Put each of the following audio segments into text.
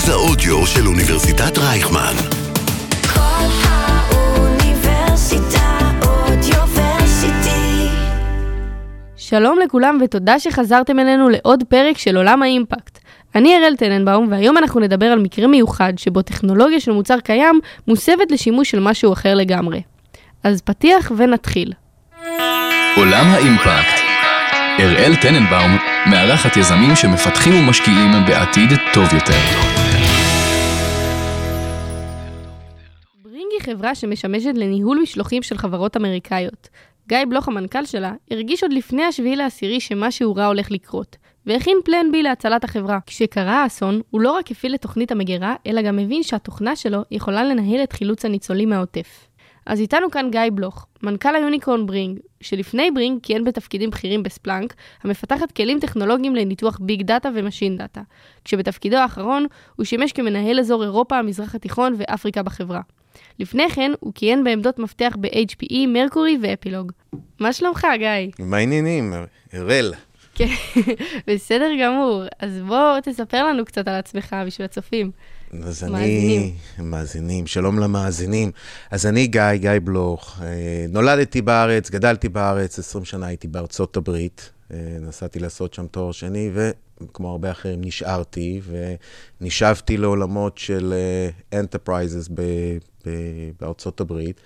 מרכז האודיו של אוניברסיטת רייכמן. כל האוניברסיטה אודיוורסיטי. שלום לכולם ותודה שחזרתם אלינו לעוד פרק של עולם האימפקט. אני אראל טננבאום והיום אנחנו נדבר על מקרה מיוחד שבו טכנולוגיה של מוצר קיים מוסבת לשימוש של משהו אחר לגמרי. אז פתיח ונתחיל. עולם האימפקט. אראל טננבאום מארחת יזמים שמפתחים ומשקיעים בעתיד טוב יותר. היא חברה שמשמשת לניהול משלוחים של חברות אמריקאיות. גיא בלוך המנכ"ל שלה הרגיש עוד לפני השביעי לעשירי שמשהו רע הולך לקרות, והכין plan B להצלת החברה. כשקרה האסון, הוא לא רק הפעיל את תוכנית המגירה, אלא גם הבין שהתוכנה שלו יכולה לנהל את חילוץ הניצולים מהעוטף. אז איתנו כאן גיא בלוך, מנכ"ל ה unicorn Bringg, שלפני Bringg כיהן בתפקידים בכירים ב Splunk, המפתחת כלים טכנולוגיים לניתוח big data ו machine data, כשבתפקידו האחרון הוא שימש כמנהל אזור אירופה, המזרח התיכון ואפריקה בחברה. לפני כן הוא כיהן בעמדות מפתח ב-HPE, Mercury ואפילוג. מה שלומך, גיא? מה העניינים? אראל. כן, בסדר גמור. אז בוא תספר לנו קצת על עצמך בשביל הצופים. אז אני... מאזינים. מאזינים. שלום למאזינים. אז אני גיא, גיא בלוך. אה, נולדתי בארץ, גדלתי בארץ, 20 שנה הייתי בארצות הברית. אה, נסעתי לעשות שם תואר שני, וכמו הרבה אחרים נשארתי, ונשאבתי לעולמות של אה, enterprises בארצות הברית,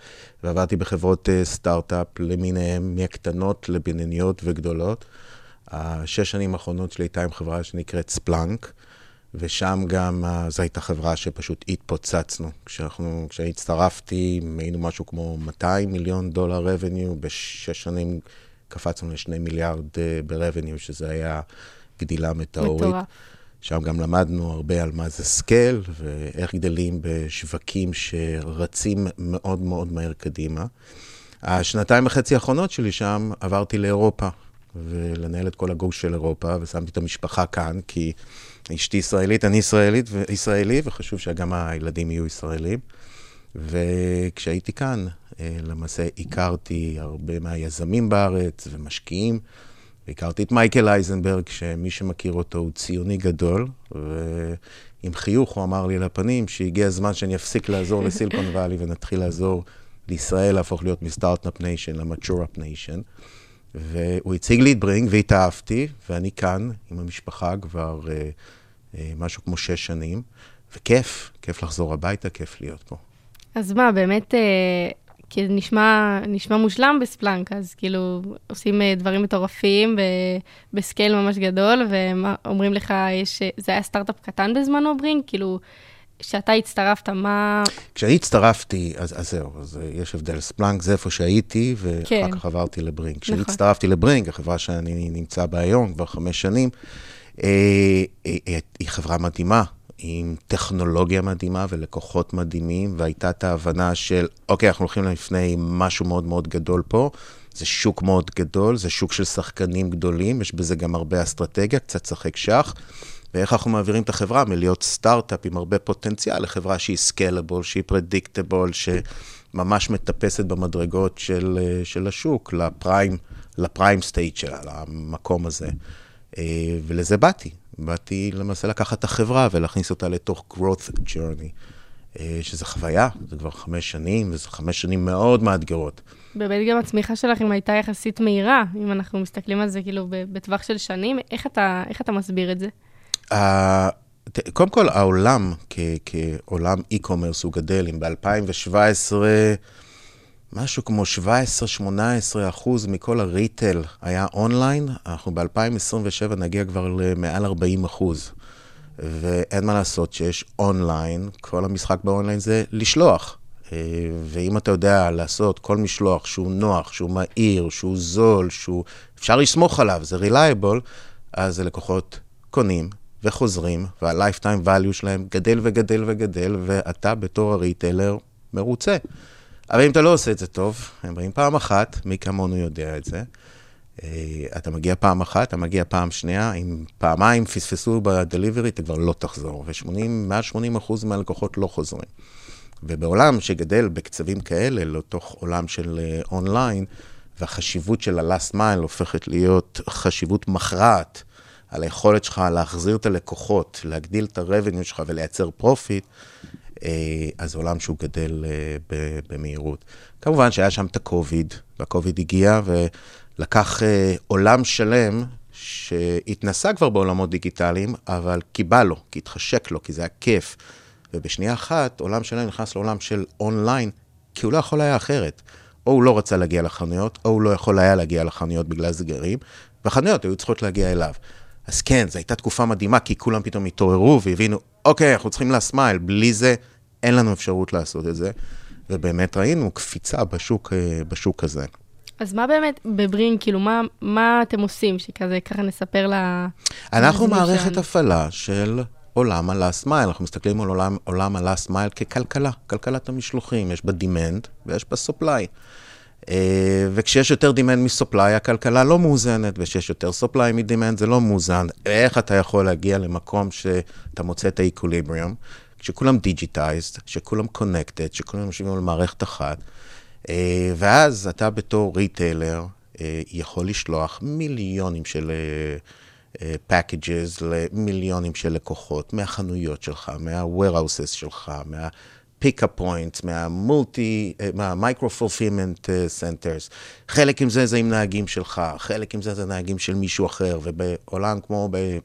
ועבדתי בחברות אה, סטארט-אפ למיניהן, מהקטנות לבינוניות וגדולות. השש שנים האחרונות שלי הייתה עם חברה שנקראת ספלאנק, ושם גם, אה, זו הייתה חברה שפשוט התפוצצנו. כשאנחנו, כשהצטרפתי, היינו משהו כמו 200 מיליון דולר revenue, בשש שנים קפצנו לשני מיליארד אה, ב-revenue, שזה היה גדילה מטאורית. מטורף. שם גם למדנו הרבה על מה זה scale, ואיך גדלים בשווקים שרצים מאוד מאוד מהר קדימה. השנתיים וחצי האחרונות שלי שם, עברתי לאירופה, ולנהל את כל הגוש של אירופה, ושמתי את המשפחה כאן, כי אשתי ישראלית, אני ישראלית וישראלי, וחשוב שגם הילדים יהיו ישראלים. וכשהייתי כאן, אה, למעשה הכרתי הרבה מהיזמים בארץ ומשקיעים. הכרתי את מייקל אייזנברג, שמי שמכיר אותו הוא ציוני גדול, ועם חיוך הוא אמר לי לפנים שהגיע הזמן שאני אפסיק לעזור ל-Silicon Valley ונתחיל לעזור לישראל להפוך להיות מסטארט-אפ nation ל-mature-up nation. והוא הציג לי את ברינג והתאהבתי, ואני כאן עם המשפחה כבר אה, אה, משהו כמו שש שנים, וכיף, כיף לחזור הביתה, כיף להיות פה. אז מה, באמת, אה, כי זה נשמע, נשמע מושלם בספלאנק, אז כאילו עושים אה, דברים מטורפים ב, ב-scale ממש גדול, ואומרים לך, יש, זה היה סטארט-אפ קטן בזמנו, ברינג? כאילו, כשאתה הצטרפת, מה... כשאני הצטרפתי, אז, אז זהו, אז אה, יש הבדל. ספלאנק זה איפה שהייתי, ואחר כך עברתי לברינג. כשאני נכון. הצטרפתי לברינג, החברה שאני נמצא בה היום, כבר חמש שנים, אה, אה, אה, היא חברה מדהימה, עם טכנולוגיה מדהימה ולקוחות מדהימים, והייתה את ההבנה של, אוקיי, אנחנו הולכים לפני משהו מאוד מאוד גדול פה. זה שוק מאוד גדול, זה שוק של שחקנים גדולים, יש בזה גם הרבה אסטרטגיה, קצת שחק שח. ואיך אנחנו מעבירים את החברה מלהיות סטארט-אפ עם הרבה פוטנציאל לחברה שהיא scalable, שהיא predictable, שממש מטפסת במדרגות של, של השוק, ל-prime, ל-prime state שלה, למקום הזה. אה, ולזה באתי. באתי למעשה לקחת את החברה ולהכניס אותה לתוך growth journey, אה, שזה חוויה, זה כבר חמש שנים, וזה חמש שנים מאוד מאתגרות. באמת גם הצמיחה שלכם הייתה יחסית מהירה, אם אנחנו מסתכלים על זה כאילו בטווח של שנים, איך אתה, איך אתה מסביר את זה? ה- ת- קודם כל, העולם כ- כעולם e-commerce הוא גדל. אם ב-2017 משהו כמו 17-18 אחוז מכל הריטל היה אונליין, אנחנו ב-2027 נגיע כבר למעל 40 אחוז. ואין מה לעשות שיש אונליין, כל המשחק באונליין זה לשלוח. אה, ואם אתה יודע לעשות כל משלוח שהוא נוח, שהוא מהיר, שהוא זול, שהוא... אפשר לסמוך עליו, זה reliable, אז הלקוחות קונים וחוזרים, וה-lifetime value שלהם גדל וגדל וגדל, ואתה בתור הריטיילר מרוצה. אבל אם אתה לא עושה את זה טוב, הם באים פעם אחת, מי כמונו יודע את זה. אה, אתה מגיע פעם אחת, אתה מגיע פעם שנייה, אם פעמיים פספסו בדליברי, אתה כבר לא תחזור, ומעל 80 אחוז מהלקוחות לא חוזרים. ובעולם שגדל בקצבים כאלה, לתוך עולם של אה, אונליין, והחשיבות של ה-last mile הופכת להיות חשיבות מכרעת, על היכולת שלך להחזיר את הלקוחות, להגדיל את ה-revenue שלך ולייצר אה, אז זה עולם שהוא גדל אה, במהירות. כמובן שהיה שם את הקוביד, והקוביד הגיע ולקח אה, עולם שלם שהתנסה כבר בעולמות דיגיטליים, אבל כי בא לו, כי התחשק לו, כי זה היה כיף. ובשנייה אחת, עולם שלם נכנס לעולם של אונליין, כי הוא לא יכול היה אחרת. או הוא לא רצה להגיע לחנויות, או הוא לא יכול היה להגיע לחנויות בגלל סגרים, והחנויות היו צריכות להגיע אליו. אז כן, זו הייתה תקופה מדהימה, כי כולם פתאום התעוררו והבינו, אוקיי, אנחנו צריכים להסמייל, בלי זה אין לנו אפשרות לעשות את זה. ובאמת ראינו קפיצה בשוק, אה, בשוק הזה. אז מה באמת בברינג, כאילו, מה, מה אתם עושים? שכזה, ככה נספר ל... אנחנו מערכת שלנו. הפעלה של עולם ה-last mile, אנחנו מסתכלים על עולם, עולם ה-last mile ככלכלה, כלכלת המשלוחים, יש בה demand ויש בה supply. אה, וכשיש יותר demand מ-supply, הכלכלה לא מאוזנת, וכשיש יותר supply מ-demand זה לא מאוזן. איך אתה יכול להגיע למקום שאתה מוצא את ה-equilibrium, כשכולם digitized, כשכולם connected, כשכולם יושבים על מערכת אחת, אה, ואז אתה בתור retailer אה, יכול לשלוח מיליונים של packages למיליונים של לקוחות מהחנויות שלך, מה-warehouses שלך, מה-pick-up points, מה-multi, אה, מה-micro-fulfillment אה, centers. חלק מזה זה עם נהגים שלך, חלק מזה זה נהגים של מישהו אחר, ובעולם כמו ב...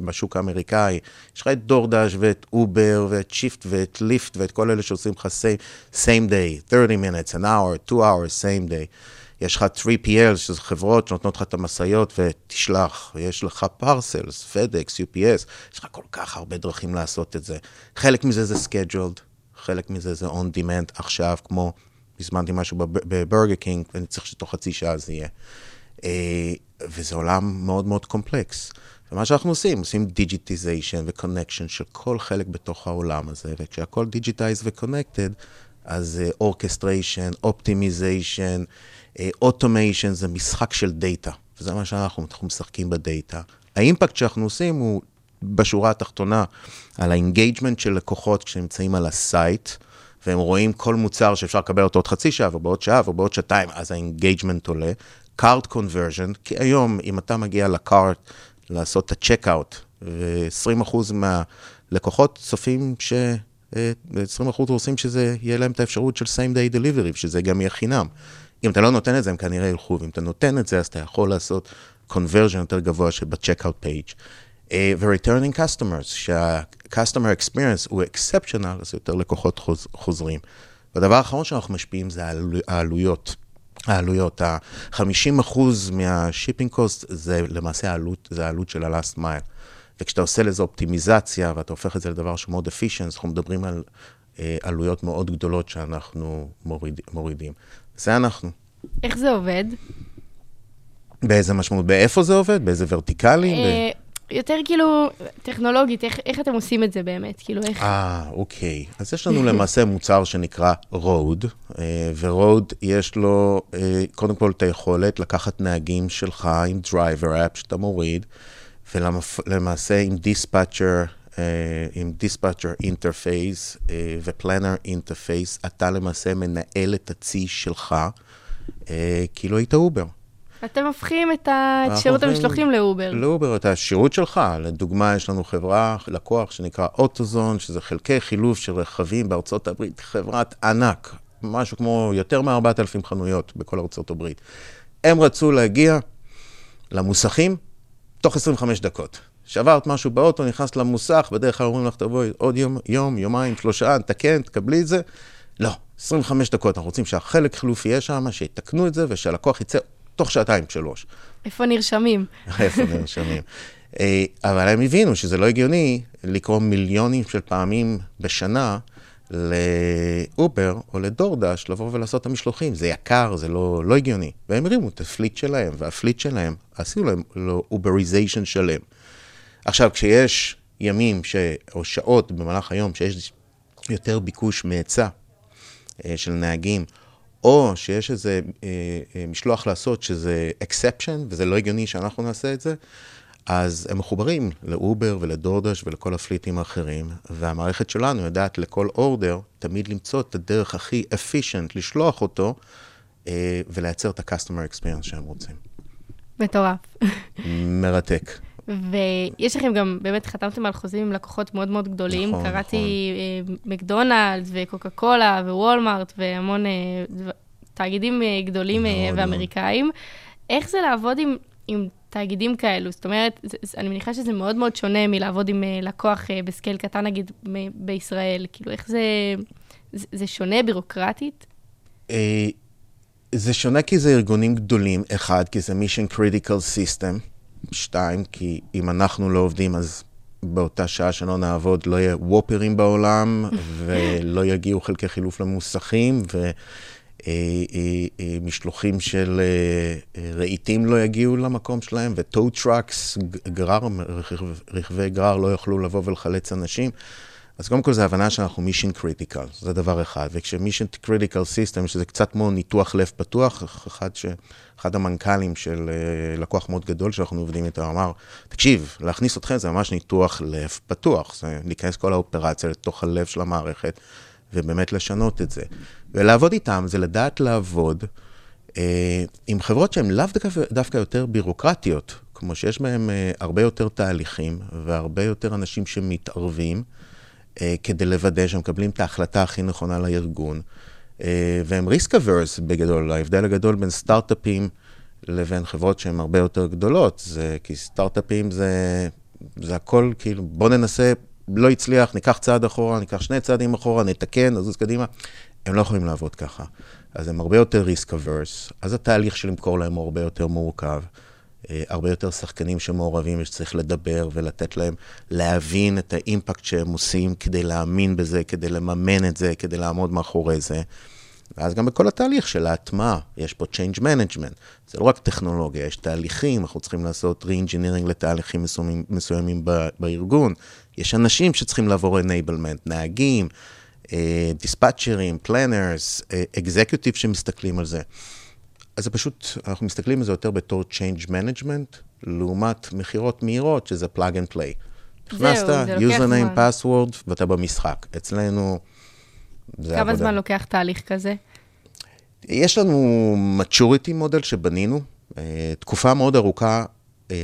בשוק האמריקאי, יש לך את DoorDash ואת Uber ואת Shipt ואת Lyft ואת כל אלה שעושים לך same, same day, 30 minutes, an hour, 2 hours, same day. יש לך 3PL, שזה חברות שנותנות לך את המשאיות ותשלח. יש לך parcels, FedEx, UPS, יש לך כל כך הרבה דרכים לעשות את זה. חלק מזה זה scheduled, חלק מזה זה on demand עכשיו, כמו הזמנתי משהו בב- ב-Burger King, ואני צריך שתוך חצי שעה זה יהיה. אה, וזה עולם מאוד מאוד קומפלקס. ומה שאנחנו עושים, עושים digitization ו-connection של כל חלק בתוך העולם הזה, וכשהכל digitized ו-connected, אז orchestration, optimization, automation, זה משחק של דאטה, וזה מה שאנחנו אנחנו משחקים בדאטה. האימפקט שאנחנו עושים הוא בשורה התחתונה על ה-engagement של לקוחות כשנמצאים על ה-site, והם רואים כל מוצר שאפשר לקבל אותו עוד חצי שעה, ובעוד שעה, ובעוד שעתיים, אז ה-engagement עולה. cart conversion, כי היום, אם אתה מגיע ל-cart לעשות את ה-checkout, ו-20% מהלקוחות צופים ש... אה, 20% רוצים שזה, יהיה להם את האפשרות של same day delivery, ושזה גם יהיה חינם. אם אתה לא נותן את זה, הם כנראה ילכו, ואם אתה נותן את זה, אז אתה יכול לעשות conversion יותר גבוה שב-checkout page. אה, ו-returning customers, שה-customer experience הוא exceptional, אז יותר לקוחות חוז, חוזרים. והדבר האחרון שאנחנו משפיעים זה העלו- העלויות. העלויות, ה-50% מה-shipping cost זה למעשה העלות, זה העלות של ה-last mile. וכשאתה עושה לזה אופטימיזציה ואתה הופך את זה לדבר שמאוד efficient, אנחנו מדברים על אה, עלויות מאוד גדולות שאנחנו מוריד, מורידים. זה אנחנו. איך זה עובד? באיזה משמעות? באיפה זה עובד? באיזה verticals-ים? ב- אה, יותר כאילו, טכנולוגית, איך, איך אתם עושים את זה באמת? כאילו, איך... אה, אוקיי. אז יש לנו למעשה מוצר שנקרא רוד, ורוד יש לו אה, קודם כל את היכולת לקחת נהגים שלך עם driver app שאתה מוריד, ולמעשה עם dispatcher, עם dispatcher interface ו-planner interface, אתה למעשה מנהל את הצי שלך, אה, כאילו היית Uber. אתם הופכים את, שירות המשלוחים ל-Uber. ל-Uber, את השירות שלך. לדוגמה, יש לנו חברה, לקוח שנקרא AutoZone, שזה חלקי חילוף של רכבים בארצות הברית, חברת ענק, משהו כמו יותר מ-4,000 חנויות בכל ארצות הברית. הם רצו להגיע למוסכים תוך 25 דקות. שברת משהו באוטו, נכנסת למוסך, בדרך כלל אומרים לך, תבואי עוד יום, יום, יומיים, שלושה, נתקן, תקבלי את זה. לא, 25 דקות, אנחנו רוצים שהחלק חילוף יהיה שם, שיתקנו את זה, ושהלקוח יצא תוך שעתיים, שלוש. איפה נרשמים? איפה נרשמים. אה, אבל הם הבינו שזה לא הגיוני לקרוא מיליונים של פעמים בשנה ל-Uber או ל-DoorDash לבוא ולעשות את המשלוחים. זה יקר, זה לא, לא הגיוני. והם הרימו את ה-fleet שלהם, וה-fleet שלהם, עשינו להם לו Uberization שלם. עכשיו, כשיש ימים ש... או שעות במהלך היום שיש יותר ביקוש מהיצע אה, של נהגים, או שיש איזה אה, אה, משלוח לעשות שזה exception, וזה לא הגיוני שאנחנו נעשה את זה, אז הם מחוברים לאובר ולדורדש ולכל הפליטים האחרים, והמערכת שלנו יודעת לכל אורדר תמיד למצוא את הדרך הכי efficient לשלוח אותו, אה, ולייצר את ה-customer experience שהם רוצים. מטורף. מרתק. ויש לכם גם, באמת חתמתם על חוזים עם לקוחות מאוד מאוד גדולים. נכון, קראתי אה, מקדונלדס וקוקה קולה ווולמארט והמון אה, תאגידים אה, גדולים מאוד. ואמריקאים. איך זה לעבוד עם, עם תאגידים כאלו? זאת אומרת, זה, אני מניחה שזה מאוד מאוד שונה מלעבוד עם לקוח בסקייל קטן, נגיד, בישראל. כאילו, איך זה... זה, זה שונה בירוקרטית? זה שונה כי זה ארגונים גדולים, אחד, כי זה mission critical system, שתיים, כי אם אנחנו לא עובדים, אז באותה שעה שלא נעבוד, לא יהיה וופרים בעולם, ולא יגיעו חלקי חילוף למוסכים, ומשלוחים של אה, אה, רהיטים לא יגיעו למקום שלהם, ו-tow trucks, גרר, רכב- רכבי גרר לא יוכלו לבוא ולחלץ אנשים. אז קודם כל זה הבנה שאנחנו mission critical, זה דבר אחד. וכש-mission critical system, שזה קצת כמו ניתוח לב פתוח, אחד, ש... אחד המנכ"לים של אה, לקוח מאוד גדול שאנחנו עובדים איתו אמר, תקשיב, להכניס אתכם זה ממש ניתוח לב פתוח, זה להיכנס כל האופרציה לתוך הלב של המערכת, ובאמת לשנות את זה. ולעבוד איתם זה לדעת לעבוד אה, עם חברות שהן לאו דווקא, דווקא יותר בירוקרטיות, כמו שיש בהן אה, הרבה יותר תהליכים והרבה יותר אנשים שמתערבים. אה, כדי לוודא שהם מקבלים את ההחלטה הכי נכונה לארגון. אה, והם risk averse בגדול, ההבדל הגדול בין סטארט-אפים לבין חברות שהן הרבה יותר גדולות, זה כי סטארט-אפים זה, זה הכל כאילו, בוא ננסה, לא הצליח, ניקח צעד אחורה, ניקח שני צעדים אחורה, נתקן, נזוז קדימה. הם לא יכולים לעבוד ככה. אז הם הרבה יותר risk averse, אז התהליך של למכור להם הוא הרבה יותר מורכב. אה, הרבה יותר שחקנים שמעורבים ושצריך לדבר ולתת להם להבין את האימפקט שהם עושים כדי להאמין בזה, כדי לממן את זה, כדי לעמוד מאחורי זה. ואז גם בכל התהליך של ההטמעה, יש פה change management. זה לא רק טכנולוגיה, יש תהליכים, אנחנו צריכים לעשות re-engineering לתהליכים מסוימים, מסוימים ב- בארגון. יש אנשים שצריכים לעבור enablement, נהגים, דיספאצ'רים, פלנרס, אקזקיוטיב שמסתכלים על זה. אז זה פשוט, אנחנו מסתכלים על זה יותר בתור change management, לעומת מכירות מהירות, שזה plug and play. נכנסת, username, password, ואתה במשחק. אצלנו, זה כמה עבודה. זמן לוקח תהליך כזה? יש לנו maturity מודל שבנינו, אה, תקופה מאוד ארוכה, אה,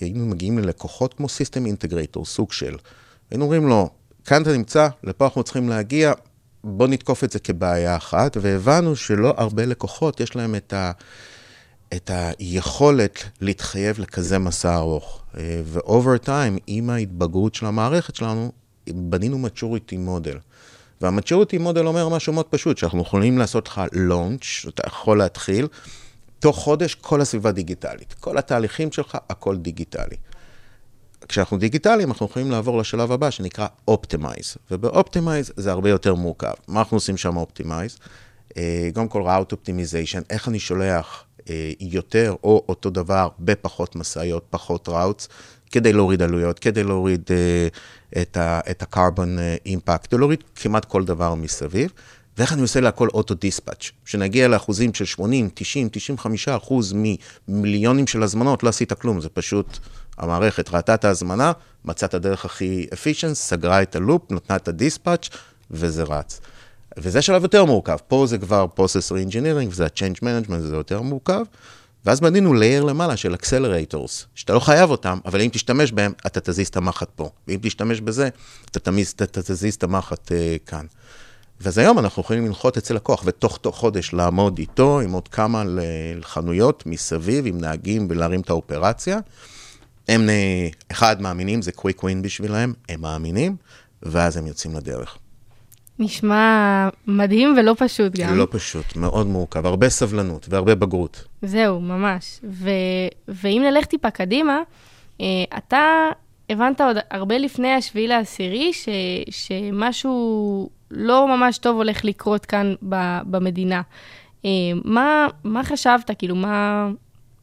היינו מגיעים ללקוחות כמו System Integrator, סוג של. היינו אומרים לו, כאן אתה נמצא, לפה אנחנו צריכים להגיע, בוא נתקוף את זה כבעיה אחת, והבנו שלא הרבה לקוחות יש להם את, ה, את היכולת להתחייב לכזה מסע ארוך. אה, ו-over time, עם ההתבגרות של המערכת שלנו, בנינו maturity מודל. וה-maturity מודל אומר משהו מאוד פשוט, שאנחנו יכולים לעשות לך launch, אתה יכול להתחיל, תוך חודש כל הסביבה דיגיטלית. כל התהליכים שלך, הכל דיגיטלי. כשאנחנו דיגיטליים, אנחנו יכולים לעבור לשלב הבא שנקרא Optimize, וב-Optimize זה הרבה יותר מורכב. מה אנחנו עושים שם Optimize? אה, קודם כל route optimization, איך אני שולח אה, יותר או אותו דבר בפחות משאיות, פחות routes, כדי להוריד עלויות, כדי להוריד אה, את ה-carbon impact, ולהוריד כמעט כל דבר מסביב. ואיך אני עושה להכל אוטו דיספאץ', שנגיע לאחוזים של 80, 90, 95 אחוז ממיליונים של הזמנות, לא עשית כלום, זה פשוט המערכת ראתה את ההזמנה, מצאה את הדרך הכי efficient, סגרה את הלופ, נתנה את הדיספאץ', וזה רץ. וזה שלב יותר מורכב, פה זה כבר process re-engineering, וזה ה-change management, זה יותר מורכב. ואז בנינו layer למעלה של accelerators, שאתה לא חייב אותם, אבל אם תשתמש בהם, אתה תזיז את המחט פה. ואם תשתמש בזה, אתה תמיז, אתה תזיז את המחט uh, כאן. אז היום אנחנו יכולים לנחות אצל לקוח, ותוך תוך חודש לעמוד איתו עם עוד כמה חנויות מסביב, עם נהגים ולהרים את האופרציה. הם, אחד, מאמינים, זה קוויק ווין בשבילם, הם מאמינים, ואז הם יוצאים לדרך. נשמע מדהים ולא פשוט גם. לא פשוט, מאוד מורכב, הרבה סבלנות והרבה בגרות. זהו, ממש. ו... ואם נלך טיפה קדימה, אה, אתה הבנת עוד הרבה לפני השביעי לעשירי, ש... שמשהו לא ממש טוב הולך לקרות כאן ב... במדינה. אה, מה, מה חשבת? כאילו, מה,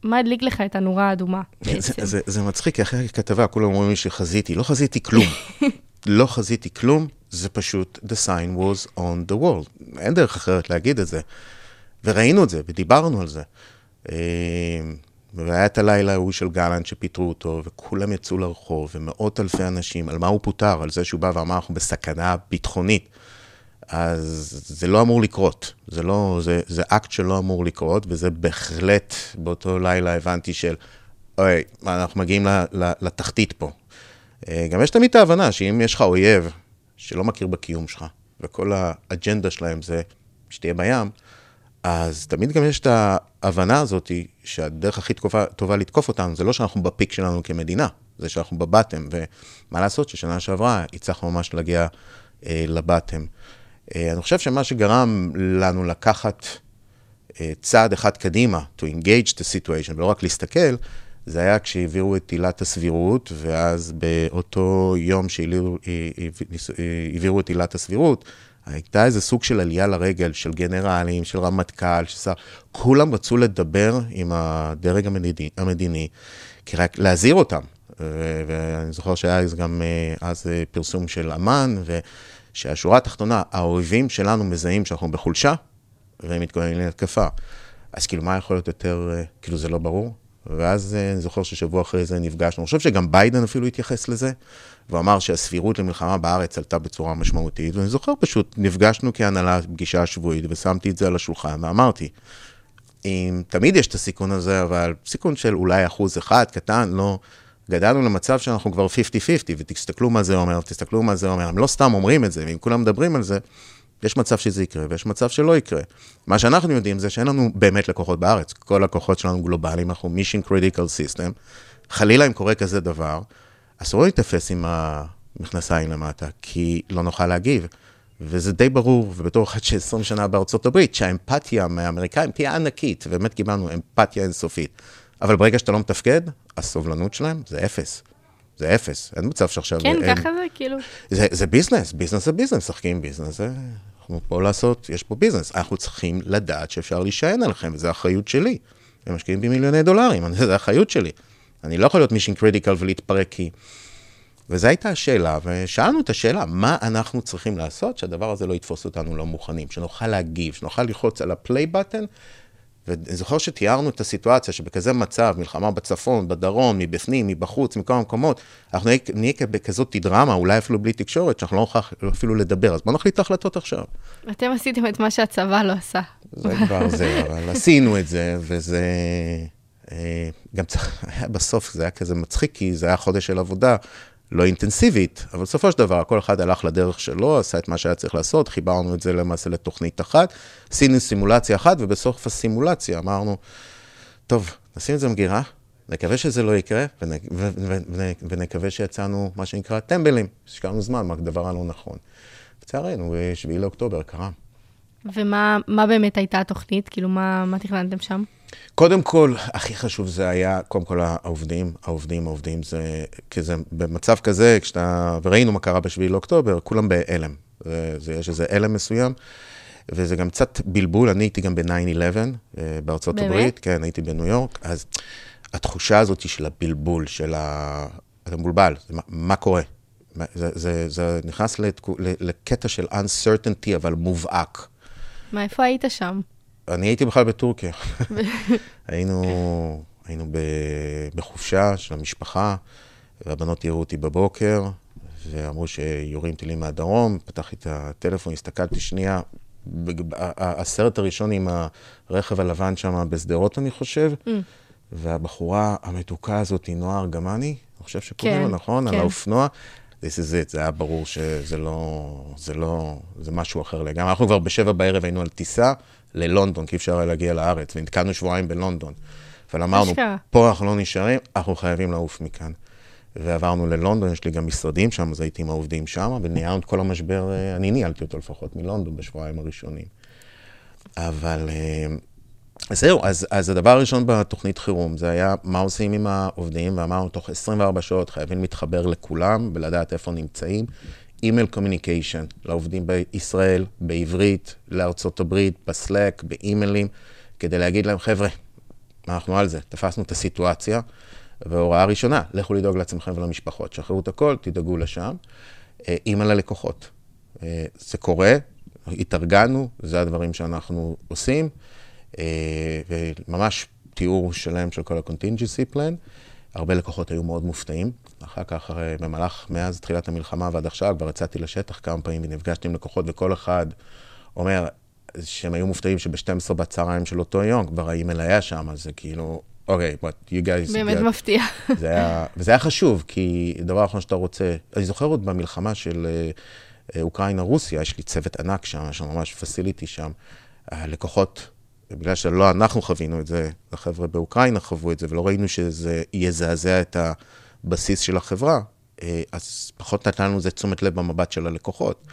מה הדליק לך את הנורה האדומה זה, בעצם? זה, זה מצחיק, כי אחרי הכתבה כולם אומרים לי שחזיתי, לא חזיתי כלום. לא חזיתי כלום, זה פשוט the sign was on the wall. אין דרך אחרת להגיד את זה. וראינו את זה, ודיברנו על זה. אה, והיה את הלילה ההוא של גלנט שפיטרו אותו, וכולם יצאו לרחוב, ומאות אלפי אנשים, על מה הוא פוטר? על זה שהוא בא ואמר, אנחנו בסכנה ביטחונית. אז זה לא אמור לקרות, זה לא, זה, זה אקט שלא אמור לקרות, וזה בהחלט, באותו לילה הבנתי של, אוי, אנחנו מגיעים ל- ל- לתחתית פה. אה, גם יש תמיד את ההבנה שאם יש לך אויב שלא מכיר בקיום שלך, וכל האג'נדה שלהם זה שתהיה בים, אז תמיד גם יש את ההבנה הזאת שהדרך הכי טובה, טובה לתקוף אותנו זה לא שאנחנו בפיק שלנו כמדינה, זה שאנחנו בבטם, ומה לעשות ששנה שעברה הצלחנו ממש להגיע אה, לבטם. אה, אני חושב שמה שגרם לנו לקחת אה, צעד אחד קדימה, to engage the situation, ולא רק להסתכל, זה היה כשהעבירו את עילת הסבירות, ואז באותו יום שהעבירו אה, את עילת הסבירות, הייתה איזה סוג של עלייה לרגל של גנרלים, של רמטכ"ל, של שר, כולם רצו לדבר עם הדרג המדיני, המדיני כי רק להזהיר אותם. ו- ואני זוכר שהיה גם אז פרסום של אמ"ן, ושהשורה התחתונה, האויבים שלנו מזהים שאנחנו בחולשה, והם מתכוננים להתקפה. אז כאילו, מה יכול להיות יותר, אה, כאילו, זה לא ברור? ואז אה, אני זוכר ששבוע אחרי זה נפגשנו. אני חושב שגם ביידן אפילו התייחס לזה, ואמר שהסבירות למלחמה בארץ עלתה בצורה משמעותית, ואני זוכר פשוט, נפגשנו כהנהלה פגישה שבועית, ושמתי את זה על השולחן, ואמרתי, אם תמיד יש את הסיכון הזה, אבל סיכון של אולי אחוז אחד, קטן, לא... גדלנו למצב שאנחנו כבר 50-50, ותסתכלו מה זה אומר, תסתכלו מה זה אומר. הם לא סתם אומרים את זה, ואם כולם מדברים על זה, יש מצב שזה יקרה ויש מצב שלא יקרה. מה שאנחנו יודעים זה שאין לנו באמת לקוחות בארץ. כל הלקוחות שלנו גלובליים, אנחנו mission critical system. חלילה אם קורה כזה דבר, אסור להיתפס עם המכנסיים למטה, כי לא נוכל להגיב. וזה די ברור, ובתור אחד ש-20 שנה בארצות הברית, שהאמפתיה מהאמריקאים תהיה ענקית, ובאמת קיבלנו אמפתיה אינסופית. אבל ברגע שאתה לא מתפקד, הסובלנות שלהם זה אפס. זה אפס, אין מצב שעכשיו... כן, אין- ככה זה כאילו... זה, זה ביזנס, ביזנס זה ביזנס, משחקים ביזנס, זה... אנחנו פה לעשות, יש פה ביזנס. אנחנו צריכים לדעת שאפשר להישען עליכם, וזו האחריות שלי. הם משקיעים בי מיליוני דולרים, זו האחריות שלי. אני לא יכול להיות mission critical ולהתפרק כי... וזו הייתה השאלה, ושאלנו את השאלה, מה אנחנו צריכים לעשות שהדבר הזה לא יתפוס אותנו לא מוכנים, שנוכל להגיב, שנוכל ללחוץ על ה play button, ואני זוכר שתיארנו את הסיטואציה שבכזה מצב, מלחמה בצפון, בדרום, מבפנים, מבחוץ, מכל המקומות, אנחנו נהיה, נהיה בכזאת דרמה, אולי אפילו בלי תקשורת, שאנחנו לא נוכל אפילו לדבר, אז בואו נחליט את ההחלטות עכשיו. אתם עשיתם את מה שהצבא לא עשה. זה כבר זה, אבל עשינו את זה, וזה... אה, גם צריך, בסוף, זה היה כזה מצחיק, כי זה היה חודש של עבודה לא אינטנסיבית, אבל בסופו של דבר, כל אחד הלך לדרך שלו, עשה את מה שהיה צריך לעשות, חיברנו את זה למעשה לתוכנית אחת, עשינו סימולציה אחת, ובסוף הסימולציה אמרנו, טוב, נשים את זה במגירה, נקווה שזה לא יקרה, ונקווה שיצאנו, מה שנקרא, טמבלים, השקענו זמן, מה הדבר הלא נכון. לצערנו, ב-7 לאוקטובר קרה. ומה מה באמת הייתה התוכנית? כאילו, מה, מה תכננתם שם? קודם כל, הכי חשוב זה היה, קודם כל העובדים, העובדים, העובדים, זה, כי זה במצב כזה, כשאתה, וראינו מה קרה ב-7 לאוקטובר, כולם בהלם. זה, זה, יש איזה הלם מסוים, וזה גם קצת בלבול, אני הייתי גם ב-9-11 אה, בארצות באמת? הברית, כן, הייתי בניו יורק, אז התחושה הזאת של הבלבול, של ה... אתה מבולבל, מה, מה קורה? זה, זה, זה נכנס לתקו, לקטע של uncertainty, אבל מובהק. מה, איפה היית שם? אני הייתי בכלל בטורקיה. היינו, היינו ב, בחופשה של המשפחה, והבנות יראו אותי בבוקר, ואמרו שיורים טילים מהדרום, פתחתי את הטלפון, הסתכלתי שנייה, הסרט הראשון עם הרכב הלבן שם בשדרות, אני חושב, והבחורה המתוקה הזאת נועה ארגמני, אני חושב שקוראים כן, לה, נכון? על כן. האופנוע. This is it, זה היה ברור שזה לא, זה לא, זה משהו אחר לגמרי. אנחנו כבר בשבע בערב היינו על טיסה ללונדון, כי אי אפשר היה להגיע לארץ, ונתקענו שבועיים בלונדון. אבל אמרנו. פה אנחנו לא נשארים, אנחנו חייבים לעוף מכאן. ועברנו ללונדון, יש לי גם משרדים שם, אז הייתי עם העובדים שם, וניהלנו את כל המשבר, אה, אני ניהלתי אותו לפחות מלונדון בשבועיים הראשונים. אבל אה, זהו, אז, אז הדבר הראשון בתוכנית חירום, זה היה מה עושים עם העובדים, ואמרנו, תוך 24 שעות חייבים להתחבר לכולם ולדעת איפה נמצאים. email communication לעובדים בישראל, בעברית, לארצות הברית, ב Slack, באימיילים, כדי להגיד להם, חבר'ה, אנחנו על זה, תפסנו את הסיטואציה, והוראה ראשונה, לכו לדאוג לעצמכם ולמשפחות, שחררו את הכל, תדאגו לשם. אה, אימייל ללקוחות. אה, זה קורה, התארגנו, זה הדברים שאנחנו עושים, אה, וממש תיאור שלם של כל ה-contingency plan. הרבה לקוחות היו מאוד מופתעים. אחר כך, הרי במהלך, מאז תחילת המלחמה ועד עכשיו, כבר יצאתי לשטח כמה פעמים ונפגשתי עם לקוחות, וכל אחד אומר שהם היו מופתעים שב-12 בצהריים של אותו יום כבר האימייל היה שם, אז זה כאילו, אוקיי, but you guys... באמת got- מפתיע. זה היה, וזה היה חשוב, כי הדבר האחרון שאתה רוצה, אני זוכר עוד במלחמה של אה, אה, אוקראינה-רוסיה, יש לי צוות ענק שם, יש שם ממש פסיליטי שם. הלקוחות, בגלל שלא אנחנו חווינו את זה, החבר'ה באוקראינה חוו את זה, ולא ראינו שזה יזעזע את הבסיס של החברה, אה, אז פחות נתנו לזה תשומת לב במבט של הלקוחות.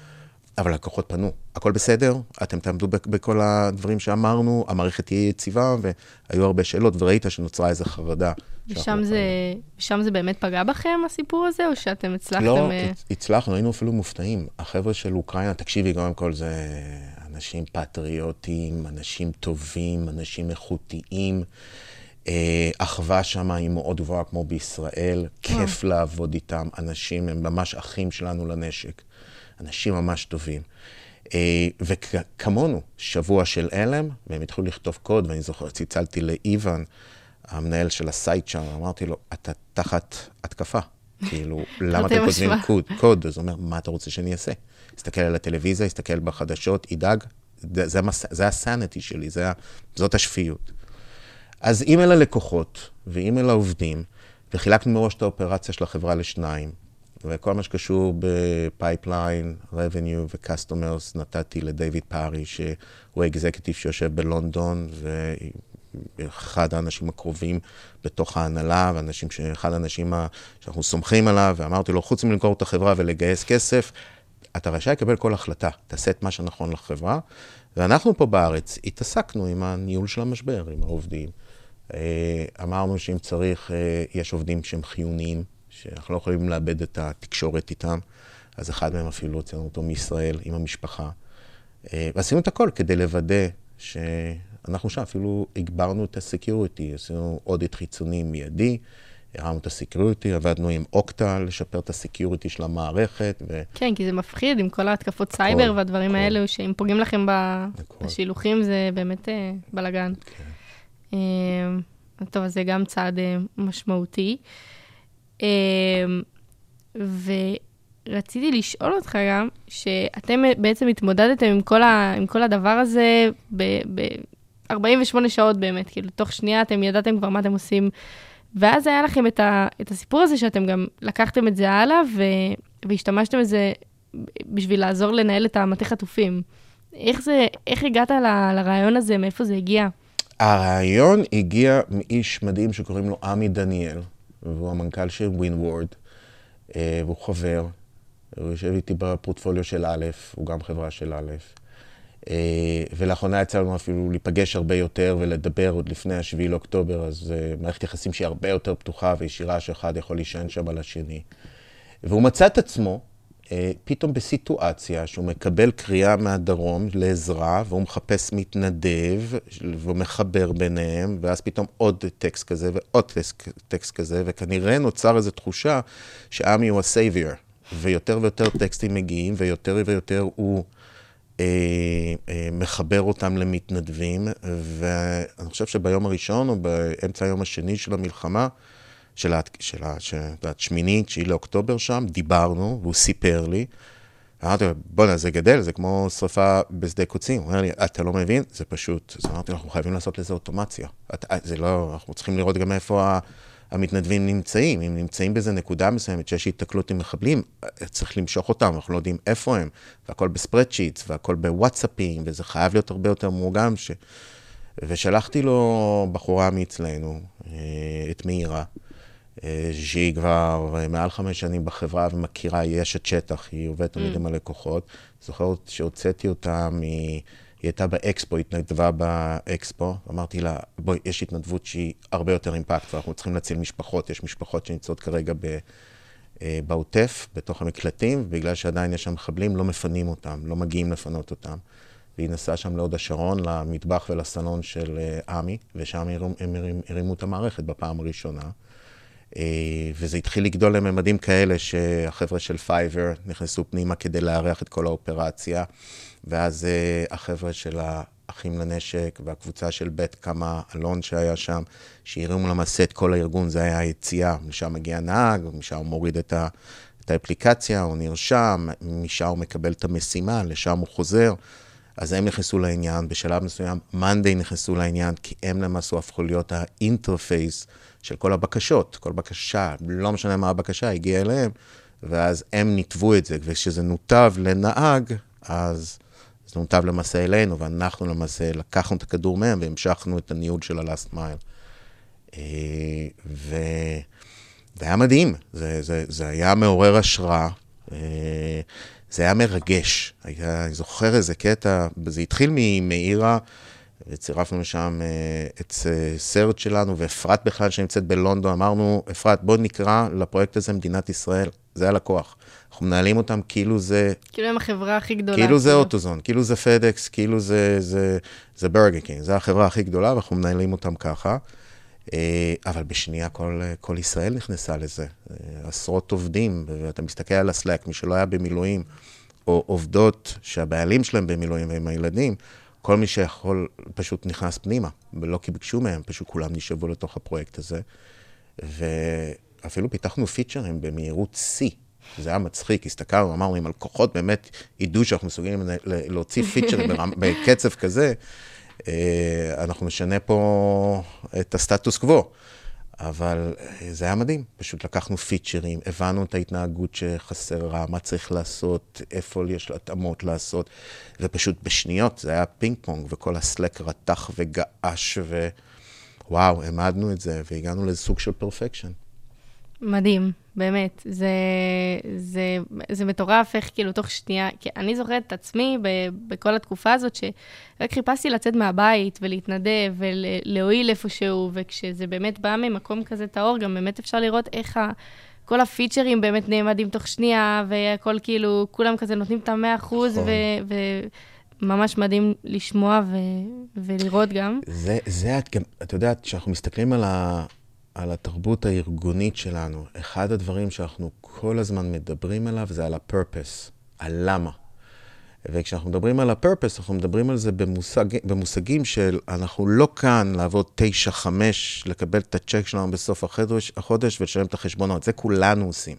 אבל הלקוחות פנו, הכל בסדר, אתם תעמדו בכ- בכל הדברים שאמרנו, המערכת תהיה יציבה, והיו הרבה שאלות, וראית שנוצרה איזו חרדה. ושם זה, ושם זה באמת פגע בכם, הסיפור הזה, או שאתם הצלחתם... לא, הצ- הצלחנו, היינו אפילו מופתעים. החבר'ה של אוקראינה, תקשיבי, קודם כל זה אנשים פטריוטים, אנשים טובים, אנשים איכותיים. אה, אחווה שם היא מאוד גבוהה כמו בישראל, כיף לעבוד איתם, אנשים הם ממש אחים שלנו לנשק. אנשים ממש טובים. אה, וכמונו, שבוע של הלם, והם התחילו לכתוב קוד, ואני זוכר, צלצלתי לאיוון, המנהל של ה site שם, אמרתי לו, אתה תחת התקפה. כאילו, למה אתם כותבים. קוד? קוד? אז הוא אומר, מה אתה רוצה שאני אעשה? אסתכל על הטלוויזיה, אסתכל בחדשות, אדאג. זה, המס- זה ה sanity שלי, זה, זאת השפיות. אז אם אל הלקוחות ואם אל העובדים, וחילקנו מראש את האופרציה של החברה לשניים, וכל מה שקשור ב pipeline, revenue ו-customers נתתי לדייוויד פארי, שהוא ה executive שיושב בלונדון, ואחד האנשים הקרובים בתוך ההנהלה, ואנשים ש... אחד האנשים ה- שאנחנו סומכים עליו, ואמרתי לו, חוץ מלמכור את החברה ולגייס כסף, אתה רשאי לקבל כל החלטה, תעשה את מה שנכון לחברה. ואנחנו פה בארץ התעסקנו עם הניהול של המשבר, עם העובדים. אה, אמרנו שאם צריך, אה, יש עובדים שהם חיוניים, שאנחנו לא יכולים לאבד את התקשורת איתם, אז אחד מהם אפילו הוצאנו אותו מישראל עם המשפחה. אה, ועשינו את הכל כדי לוודא שאנחנו שם, אפילו הגברנו את ה security, עשינו audit חיצוני מיידי, הרמנו את ה security, עבדנו עם Okta לשפר את ה security של המערכת, ו... כן, כי זה מפחיד עם כל ההתקפות סייבר והדברים הכל. האלו, שאם פוגעים לכם הכל. בשילוחים זה באמת אה, בלאגן. כן. אה, טוב, אז זה גם צעד משמעותי. אה, ורציתי לשאול אותך גם, שאתם בעצם התמודדתם עם כל, ה, עם כל הדבר הזה ב-48 שעות באמת, כאילו, תוך שנייה אתם ידעתם כבר מה אתם עושים. ואז היה לכם את, ה, את הסיפור הזה שאתם גם לקחתם את זה הלאה ו, והשתמשתם בזה בשביל לעזור לנהל את המטה חטופים. איך זה, איך הגעת ל, לרעיון הזה, מאיפה זה הגיע? הרעיון הגיע מאיש מדהים שקוראים לו עמי דניאל, והוא המנכ"ל של ווינוורד, אה, והוא חבר, הוא יושב איתי בפורטפוליו של א', הוא גם חברה של א', אה, ולאחרונה יצא לנו אפילו להיפגש הרבה יותר ולדבר עוד לפני השביעי לאוקטובר, אז אה, מערכת יחסים שהיא הרבה יותר פתוחה וישירה, שאחד יכול להישען שם על השני. והוא מצא את עצמו פתאום בסיטואציה שהוא מקבל קריאה מהדרום לעזרה, והוא מחפש מתנדב, והוא מחבר ביניהם, ואז פתאום עוד טקסט כזה ועוד טקסט כזה, וכנראה נוצר איזו תחושה שעמי הוא הסייביור, ויותר ויותר טקסטים מגיעים, ויותר ויותר הוא... אה, אה, מחבר אותם למתנדבים, ואני חושב שביום הראשון או באמצע היום השני של המלחמה, של השמיני, תשיעי לאוקטובר שם, דיברנו, והוא סיפר לי. אמרתי לו, בוא'נה, זה גדל, זה כמו שרפה בשדה קוצים. הוא אומר לי, אתה לא מבין? זה פשוט. אז אמרתי לו, אנחנו חייבים לעשות לזה אוטומציה. את, זה לא, אנחנו צריכים לראות גם איפה המתנדבים נמצאים. אם נמצאים באיזה נקודה מסוימת שיש היתקלות עם מחבלים, צריך למשוך אותם, אנחנו לא יודעים איפה הם. והכל בספרדשיטס, והכל בוואטסאפים, וזה חייב להיות הרבה יותר מאורגן. ש... ושלחתי לו בחורה מאצלנו, אה, את מאירה. אה, שהיא כבר אה, מעל חמש שנים בחברה ומכירה, היא אשת שטח, היא עובדת תמיד עם הלקוחות. זוכר שהוצאתי אותה מ... היא הייתה באקספו, התנדבה באקספו. אמרתי לה, בואי, יש התנדבות שהיא הרבה יותר אימפקט, ואנחנו צריכים להציל משפחות. יש משפחות שנמצאות כרגע ב... אה, בעוטף, בתוך המקלטים, ובגלל שעדיין יש שם מחבלים, לא מפנים אותם, לא מגיעים לפנות אותם. והיא נסעה שם להוד השרון, למטבח ולסלון של אה, עמי, ושם הרימו את המערכת בפעם הראשונה. אה, וזה התחיל לגדול לממדים כאלה שהחבר'ה של Fiverr נכנסו פנימה כדי לארח את כל האופרציה, ואז אה, החבר'ה של האחים לנשק והקבוצה של בית קמה אלון שהיה שם, שהרימו למעשה את כל הארגון, זה היה היציאה, משם מגיע נהג, משם הוא מוריד את ה... את האפליקציה, הוא נרשם, משם הוא מקבל את המשימה, לשם הוא חוזר. אז הם נכנסו לעניין, בשלב מסוים monday נכנסו לעניין, כי הם למעשה הפכו להיות ה interface של כל הבקשות. כל בקשה, לא משנה מה הבקשה, הגיעה אליהם, ואז הם ניתבו את זה, וכשזה נותב לנהג, אז זה נותב למעשה אלינו, ואנחנו למעשה לקחנו את הכדור מהם והמשכנו את הניהול של mile. אה, ו... זה היה מדהים, זה, זה, זה היה מעורר השראה, אה, זה היה מרגש. היה, אני זוכר איזה קטע, זה התחיל ממאירה, וצירפנו לשם אה, את סרט שלנו, ואפרת בכלל שנמצאת בלונדון, אמרנו, אפרת, בוא נקרא לפרויקט הזה מדינת ישראל, זה הלקוח. אנחנו מנהלים אותם כאילו זה... כאילו הם החברה הכי גדולה. כאילו זה אוטוזון, כאילו זה FedEx, כאילו זה, זה, זה Burger King, זה החברה הכי גדולה, ואנחנו מנהלים אותם ככה. אה, אבל בשנייה כל, כל ישראל נכנסה לזה. אה, עשרות עובדים, ואתה מסתכל על ה Slack, מי שלא היה במילואים, או עובדות שהבעלים שלהם במילואים והן עם הילדים, כל מי שיכול פשוט נכנס פנימה, ולא כי ביקשו מהם, פשוט כולם נשאבו לתוך הפרויקט הזה. ואפילו פיתחנו פיצ'רים במהירות שיא. זה היה מצחיק, הסתכלנו, אמרנו, אם הלקוחות באמת ידעו שאנחנו מסוגלים להוציא פיצ'רים בקצב כזה, אה, אנחנו נשנה פה את הסטטוס קוו. אבל אה, זה היה מדהים, פשוט לקחנו פיצ'רים, הבנו את ההתנהגות שחסרה, מה צריך לעשות, איפה יש התאמות לעשות, ופשוט בשניות זה היה פינג פונג, וכל ה Slack רתח וגעש, ווואו, העמדנו את זה, והגענו לסוג של perfection. מדהים, באמת. זה, זה, זה מטורף איך כאילו תוך שנייה, כי אני זוכרת את עצמי ב, בכל התקופה הזאת, שרק חיפשתי לצאת מהבית ולהתנדב ולהועיל איפשהו, וכשזה באמת בא ממקום כזה טהור, גם באמת אפשר לראות איך ה... כל הפיצ'רים באמת נעמדים תוך שנייה, והכל כאילו, כולם כזה נותנים את המאה אחוז, נכון. וממש מדהים לשמוע ו, ולראות גם. זה, זה, את גם, את יודעת, כשאנחנו מסתכלים על, ה, על התרבות הארגונית שלנו, אחד הדברים שאנחנו כל הזמן מדברים עליו זה על ה-purpose, על למה. וכשאנחנו מדברים על ה-purpose, אנחנו מדברים על זה במושג, במושגים של אנחנו לא כאן לעבוד 9-5, לקבל את הצ'ק שלנו בסוף החודש, החודש ולשלם את החשבונות, זה כולנו עושים.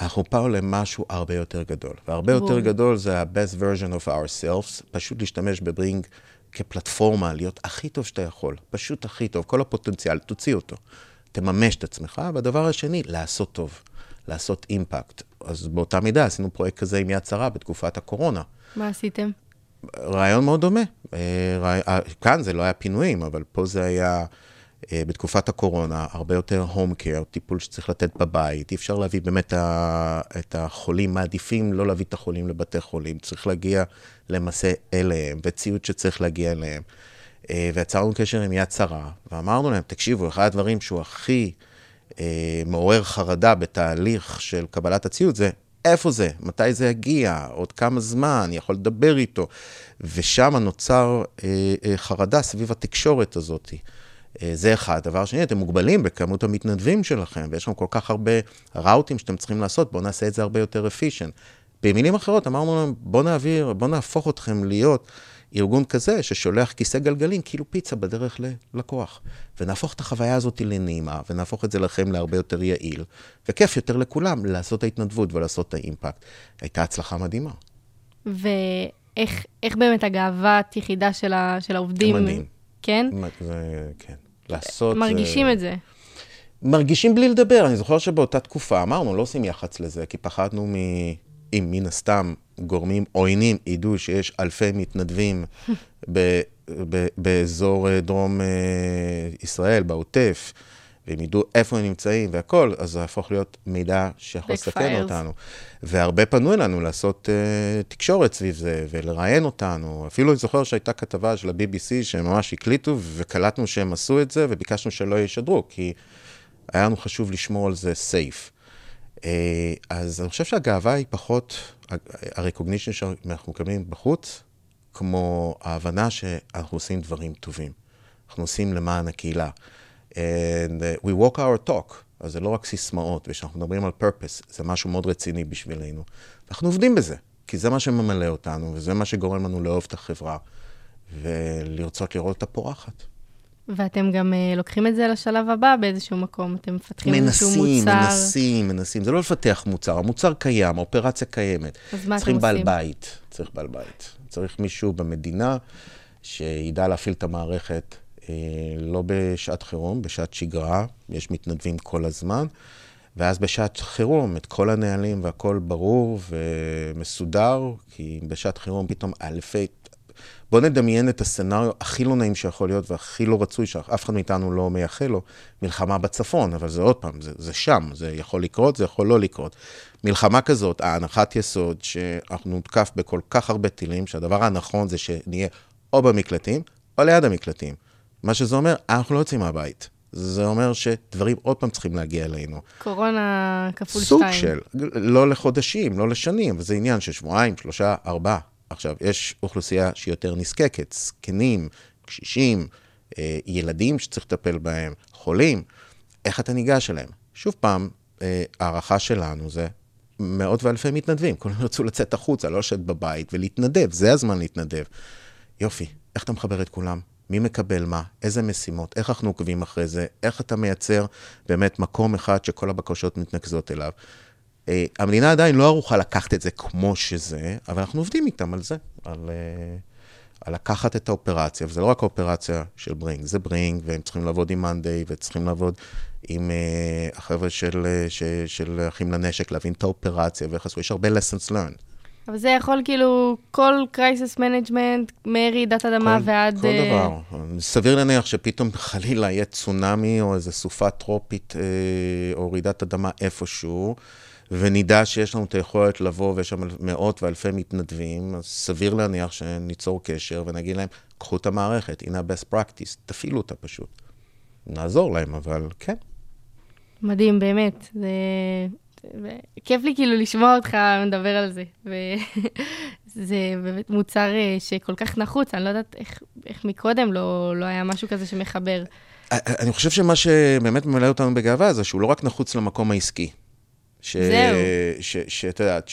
אנחנו פה למשהו הרבה יותר גדול, והרבה יותר בול. גדול זה ה-best version of ourselves, פשוט להשתמש בברינג כפלטפורמה, להיות הכי טוב שאתה יכול, פשוט הכי טוב, כל הפוטנציאל, תוציא אותו, תממש את עצמך, והדבר השני, לעשות טוב, לעשות אימפקט. אז באותה מידה עשינו פרויקט כזה עם יד שרה בתקופת הקורונה. מה עשיתם? רעיון מאוד דומה. אה, רעי... אה, כאן זה לא היה פינויים, אבל פה זה היה בתקופת הקורונה, הרבה יותר הום קר, טיפול שצריך לתת בבית. אי אפשר להביא באמת את החולים, מעדיפים לא להביא את החולים לבתי חולים, צריך להגיע למעשה אליהם, וציוד שצריך להגיע אליהם. אה, ויצרנו קשר עם יד שרה, ואמרנו להם, תקשיבו, אחד הדברים שהוא הכי אה, מעורר חרדה בתהליך של קבלת הציוד זה איפה זה, מתי זה יגיע, עוד כמה זמן, יכול לדבר איתו. ושם נוצר אה, אה, חרדה סביב התקשורת הזאת. אה, זה אחד. דבר שני, אתם מוגבלים בכמות המתנדבים שלכם, ויש לכם כל כך הרבה ראוטים שאתם צריכים לעשות, בואו נעשה את זה הרבה יותר אפישן. במילים אחרות, אמרנו להם, בואו נעביר, בואו נהפוך אתכם להיות ארגון כזה ששולח כיסא גלגלים, כאילו פיצה בדרך ללקוח. ונהפוך את החוויה הזאת לנעימה, ונהפוך את זה לכם להרבה יותר יעיל, וכיף יותר לכולם לעשות את ההתנדבות ולעשות את האימפקט. הייתה הצלחה מדהימה. ואיך איך באמת הגאוות יחידה של, ה, של העובדים? מדהים. כן? זה, כן. לעשות... מרגישים זה... את זה. מרגישים בלי לדבר. אני זוכר שבאותה תקופה אמרנו, לא עושים יח"צ לזה, כי פחדנו מ... אם מן הסתם גורמים עוינים ידעו שיש אלפי מתנדבים ב... ב... באזור אה, דרום אה, ישראל, בעוטף, והם ידעו איפה הם נמצאים והכל, אז זה יהפוך להיות מידע שיכול לסכן. אותנו. והרבה פנו אלינו לעשות uh, תקשורת סביב זה ולראיין אותנו. אפילו אני זוכר שהייתה כתבה של ה-BBC שהם ממש הקליטו וקלטנו שהם עשו את זה וביקשנו שלא ישדרו, כי היה לנו חשוב לשמור על זה סייף. Uh, אז אני חושב שהגאווה היא פחות ה-recognition שאנחנו מקבלים בחוץ, כמו ההבנה שאנחנו עושים דברים טובים. אנחנו עושים למען הקהילה. And uh, we walk our talk, אז זה לא רק סיסמאות, וכשאנחנו מדברים על purpose, זה משהו מאוד רציני בשבילנו. אנחנו עובדים בזה, כי זה מה שממלא אותנו, וזה מה שגורם לנו לאהוב את החברה, ולרצות לראות אותה פורחת. ואתם גם אה, לוקחים את זה לשלב הבא באיזשהו מקום, אתם מפתחים איזשהו מנסים, מוצר. מנסים, מנסים. זה לא לפתח מוצר, המוצר קיים, האופרציה קיימת. אז מה אתם צריכים בעל עושים? בית, צריך בעל בית. צריך מישהו במדינה שידע להפעיל את המערכת לא בשעת חירום, בשעת שגרה, יש מתנדבים כל הזמן, ואז בשעת חירום, את כל הנהלים והכל ברור ומסודר, כי בשעת חירום פתאום אלפי... בוא נדמיין את הסצנריו הכי לא נעים שיכול להיות והכי לא רצוי שאף אחד מאיתנו לא מייחל לו, מלחמה בצפון, אבל זה עוד פעם, זה, זה שם, זה יכול לקרות, זה יכול לא לקרות. מלחמה כזאת, ההנחת יסוד שאנחנו נותקף בכל כך הרבה טילים, שהדבר הנכון זה שנהיה או במקלטים או ליד המקלטים. מה שזה אומר, אנחנו לא יוצאים מהבית. זה אומר שדברים עוד פעם צריכים להגיע אלינו. קורונה כפול סוג שתיים. של, לא לחודשים, לא לשנים, וזה עניין של שבועיים, שלושה, ארבעה. עכשיו, יש אוכלוסייה שהיא יותר נזקקת, זקנים, קשישים, אה, ילדים שצריך לטפל בהם, חולים. איך אתה ניגש אליהם? שוב פעם, אה, הערכה שלנו זה מאות ואלפי מתנדבים. כולם ירצו לצאת החוצה, לא לשבת בבית ולהתנדב, זה הזמן להתנדב. יופי, איך אתה מחבר את כולם? מי מקבל מה? איזה משימות? איך אנחנו עוקבים אחרי זה? איך אתה מייצר באמת מקום אחד שכל הבקשות מתנקזות אליו? אה, המדינה עדיין לא ערוכה לקחת את זה כמו שזה, אבל אנחנו עובדים איתם על זה, על, אה, על לקחת את האופרציה, וזה לא רק האופרציה של ברינג, זה ברינג, והם צריכים לעבוד עם מאנדיי, וצריכים לעבוד עם אה, החבר'ה של, אה, ש, של אחים לנשק, להבין את האופרציה ואיך עשו, יש הרבה lessons learned. אבל זה יכול כאילו, כל crisis management, מרעידת אדמה כל- ועד... כל אה, דבר. סביר להניח שפתאום חלילה יהיה צונאמי או איזו סופה טרופית אה, או רעידת אדמה איפשהו, ונדע שיש לנו את היכולת לבוא ויש שם מאות ואלפי מתנדבים, אז סביר להניח שניצור קשר ונגיד להם, קחו את המערכת, הנה ה-best practice, תפעילו אותה פשוט. נעזור להם, אבל כן. מדהים, באמת. זה... זה... כיף לי כאילו לשמוע אותך מדבר על זה. וזה באמת מוצר אה, שכל כך נחוץ, אני לא יודעת איך, איך מקודם לא, לא היה משהו כזה שמחבר. אני חושב שמה שבאמת ממלא אותנו בגאווה זה שהוא לא רק נחוץ למקום העסקי. ש... זהו. שאת יודעת,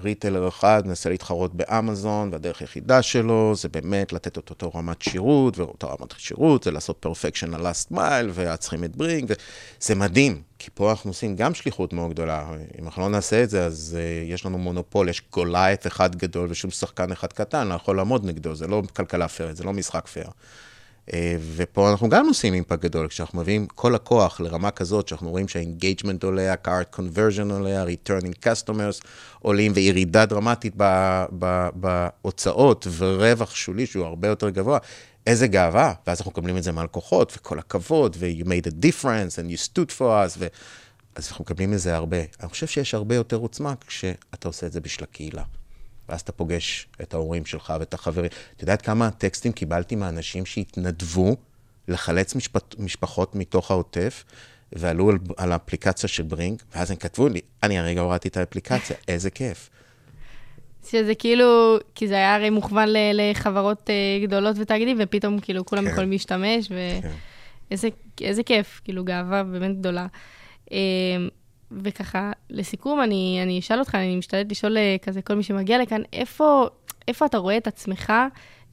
ש retailer אחד מנסה להתחרות באמזון, והדרך היחידה שלו זה באמת לתת את אותו רמת שירות, ואותה רמת שירות זה לעשות perfection ל-last mile, ועצרים את Bringg, וזה מדהים, כי פה אנחנו עושים גם שליחות מאוד גדולה. אם אנחנו לא נעשה את זה, אז אה, יש לנו מונופול, יש גוליית אחד גדול ושום שחקן אחד קטן, לא יכול לעמוד נגדו, זה לא כלכלה פייר, זה לא משחק פייר. אה, ופה אנחנו גם עושים אימפקט גדול, כשאנחנו מביאים כל הכוח לרמה כזאת, שאנחנו רואים שה-engagement עולה, ה-card conversion עולה, ה-returning customers עולים, וירידה דרמטית בהוצאות, ורווח שולי שהוא הרבה יותר גבוה. איזה גאווה, ואז אנחנו מקבלים את זה מהלקוחות, וכל הכבוד, ו-you made a difference, and you stood for us, ו... אז אנחנו מקבלים מזה הרבה. אני חושב שיש הרבה יותר עוצמה כשאתה עושה את זה בשביל הקהילה. ואז אתה פוגש את ההורים שלך ואת החברים. את יודעת כמה טקסטים קיבלתי מאנשים שהתנדבו לחלץ משפט, משפחות מתוך העוטף, ועלו על, על האפליקציה של ברינג, ואז הם כתבו לי, אני הרגע הורדתי את האפליקציה, איזה כיף. שזה כאילו, כי זה היה הרי מוכוון ל- לחברות אה, גדולות ותאגידים, ופתאום כאילו כולם כן. יכולים להשתמש, כן. ואיזה איזה כיף, כאילו גאווה באמת גדולה. אה, וככה, לסיכום, אני, אני אשאל אותך, אני משתדלת לשאול אה, כזה כל מי שמגיע לכאן, איפה, איפה אתה רואה את עצמך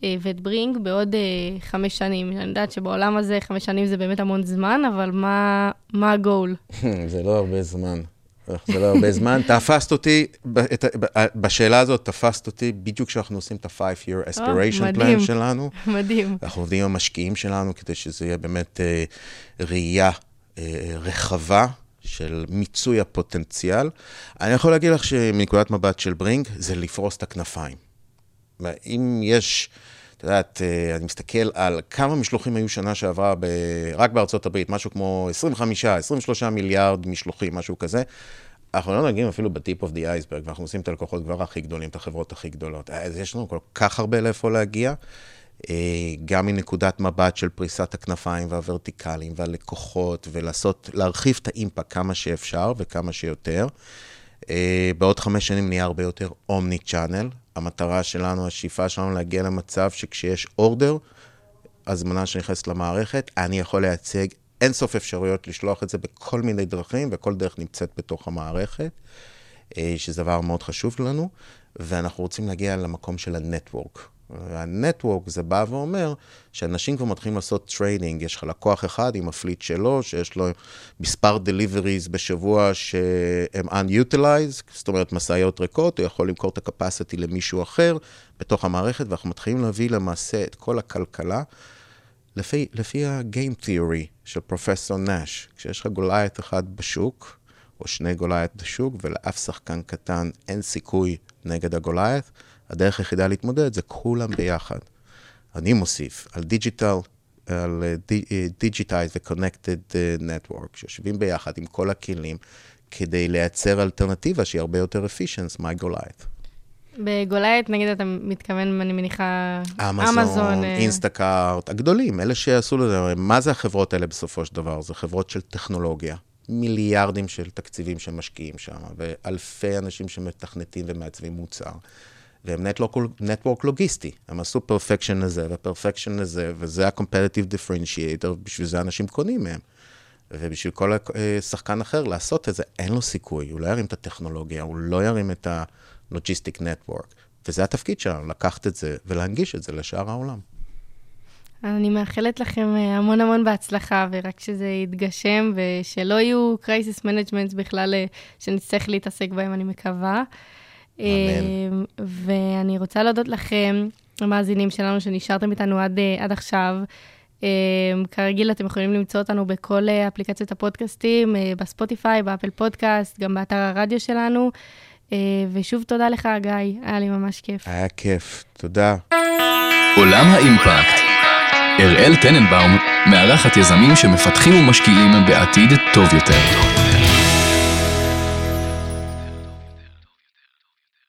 אה, ואת ברינג בעוד אה, חמש שנים? אני יודעת שבעולם הזה חמש שנים זה באמת המון זמן, אבל מה, מה הגול? זה לא הרבה זמן. זה לא הרבה זמן. תפסת אותי, את בשאלה הזאת תפסת אותי בדיוק כשאנחנו עושים את ה-5-year aspiration מדהים. plan שלנו. מדהים. אנחנו עובדים עם המשקיעים שלנו כדי שזה יהיה באמת אה, ראייה אה, רחבה של מיצוי הפוטנציאל. אני יכול להגיד לך שמנקודת מבט של Bringg, זה לפרוס את הכנפיים. אם יש, את יודעת, אה, אני מסתכל על כמה משלוחים היו שנה שעברה ב, רק בארצות הברית, משהו כמו 25, 23 מיליארד משלוחים, משהו כזה. אנחנו לא נוגעים אפילו ב tip of the iceberg, ואנחנו עושים את הלקוחות כבר הכי גדולים, את החברות הכי גדולות. אז יש לנו כל כך הרבה לאיפה להגיע, גם מנקודת מבט של פריסת הכנפיים והוורטיקלים והלקוחות, ולעשות, להרחיב את ה impact כמה שאפשר וכמה שיותר. אה, בעוד חמש שנים נהיה הרבה יותר omni channel. המטרה שלנו, השאיפה שלנו להגיע למצב שכשיש order, הזמנה שנכנסת למערכת, אני יכול לייצג אינסוף אפשרויות לשלוח את זה בכל מיני דרכים, וכל דרך נמצאת בתוך המערכת, אה, שזה דבר מאוד חשוב לנו, ואנחנו רוצים להגיע למקום של ה network. וה network זה בא ואומר שאנשים כבר מתחילים לעשות trading, יש לך לקוח אחד עם ה fleet שלו, שיש לו מספר deliveries בשבוע שהם unutilized, זאת אומרת משאיות ריקות, הוא יכול למכור את ה-capacity למישהו אחר בתוך המערכת, ואנחנו מתחילים להביא למעשה את כל הכלכלה. לפי, לפי ה-game theory של פרופסור נאש, כשיש לך Goliath אחד בשוק, או שני Goliath בשוק, ולאף שחקן קטן אין סיכוי נגד ה Goliath, הדרך היחידה להתמודד זה כולם ביחד. אני מוסיף על digital, על digitized ו-connected אה, network, שיושבים ביחד עם כל הכלים, כדי לייצר אלטרנטיבה שהיא הרבה יותר efficient, מה Goliath. ב Goliath, נגיד, אתה מתכוון, אני מניחה, אמזון, אה, אינסטקארט, הגדולים, אלה שעשו לזה, מה זה החברות האלה בסופו של דבר? זה חברות של טכנולוגיה. מיליארדים של תקציבים שמשקיעים שם, ואלפי אנשים שמתכנתים ומעצבים מוצר. והם network לוגיסטי, הם עשו perfection לזה ו perfection לזה, וזה ה-competitive differentiator, בשביל זה אנשים קונים מהם. ובשביל כל שחקן אחר לעשות את זה, אין לו סיכוי, הוא לא ירים את הטכנולוגיה, הוא לא ירים את ה-logistic network. וזה התפקיד שלנו, לקחת את זה ולהנגיש את זה לשאר העולם. אני מאחלת לכם אה, המון המון בהצלחה, ורק שזה יתגשם, ושלא יהיו crisis management בכלל אה, שנצטרך להתעסק בהם, אני מקווה. אמן. ואני רוצה להודות לכם, המאזינים שלנו, שנשארתם איתנו עד, עד עכשיו. כרגיל, אתם יכולים למצוא אותנו בכל אפליקציות הפודקאסטים, בספוטיפיי, באפל פודקאסט, גם באתר הרדיו שלנו. ושוב, תודה לך, גיא, היה לי ממש כיף. היה כיף, תודה. עולם האימפקט. אראל טננבאום מארחת יזמים שמפתחים ומשקיעים בעתיד טוב יותר.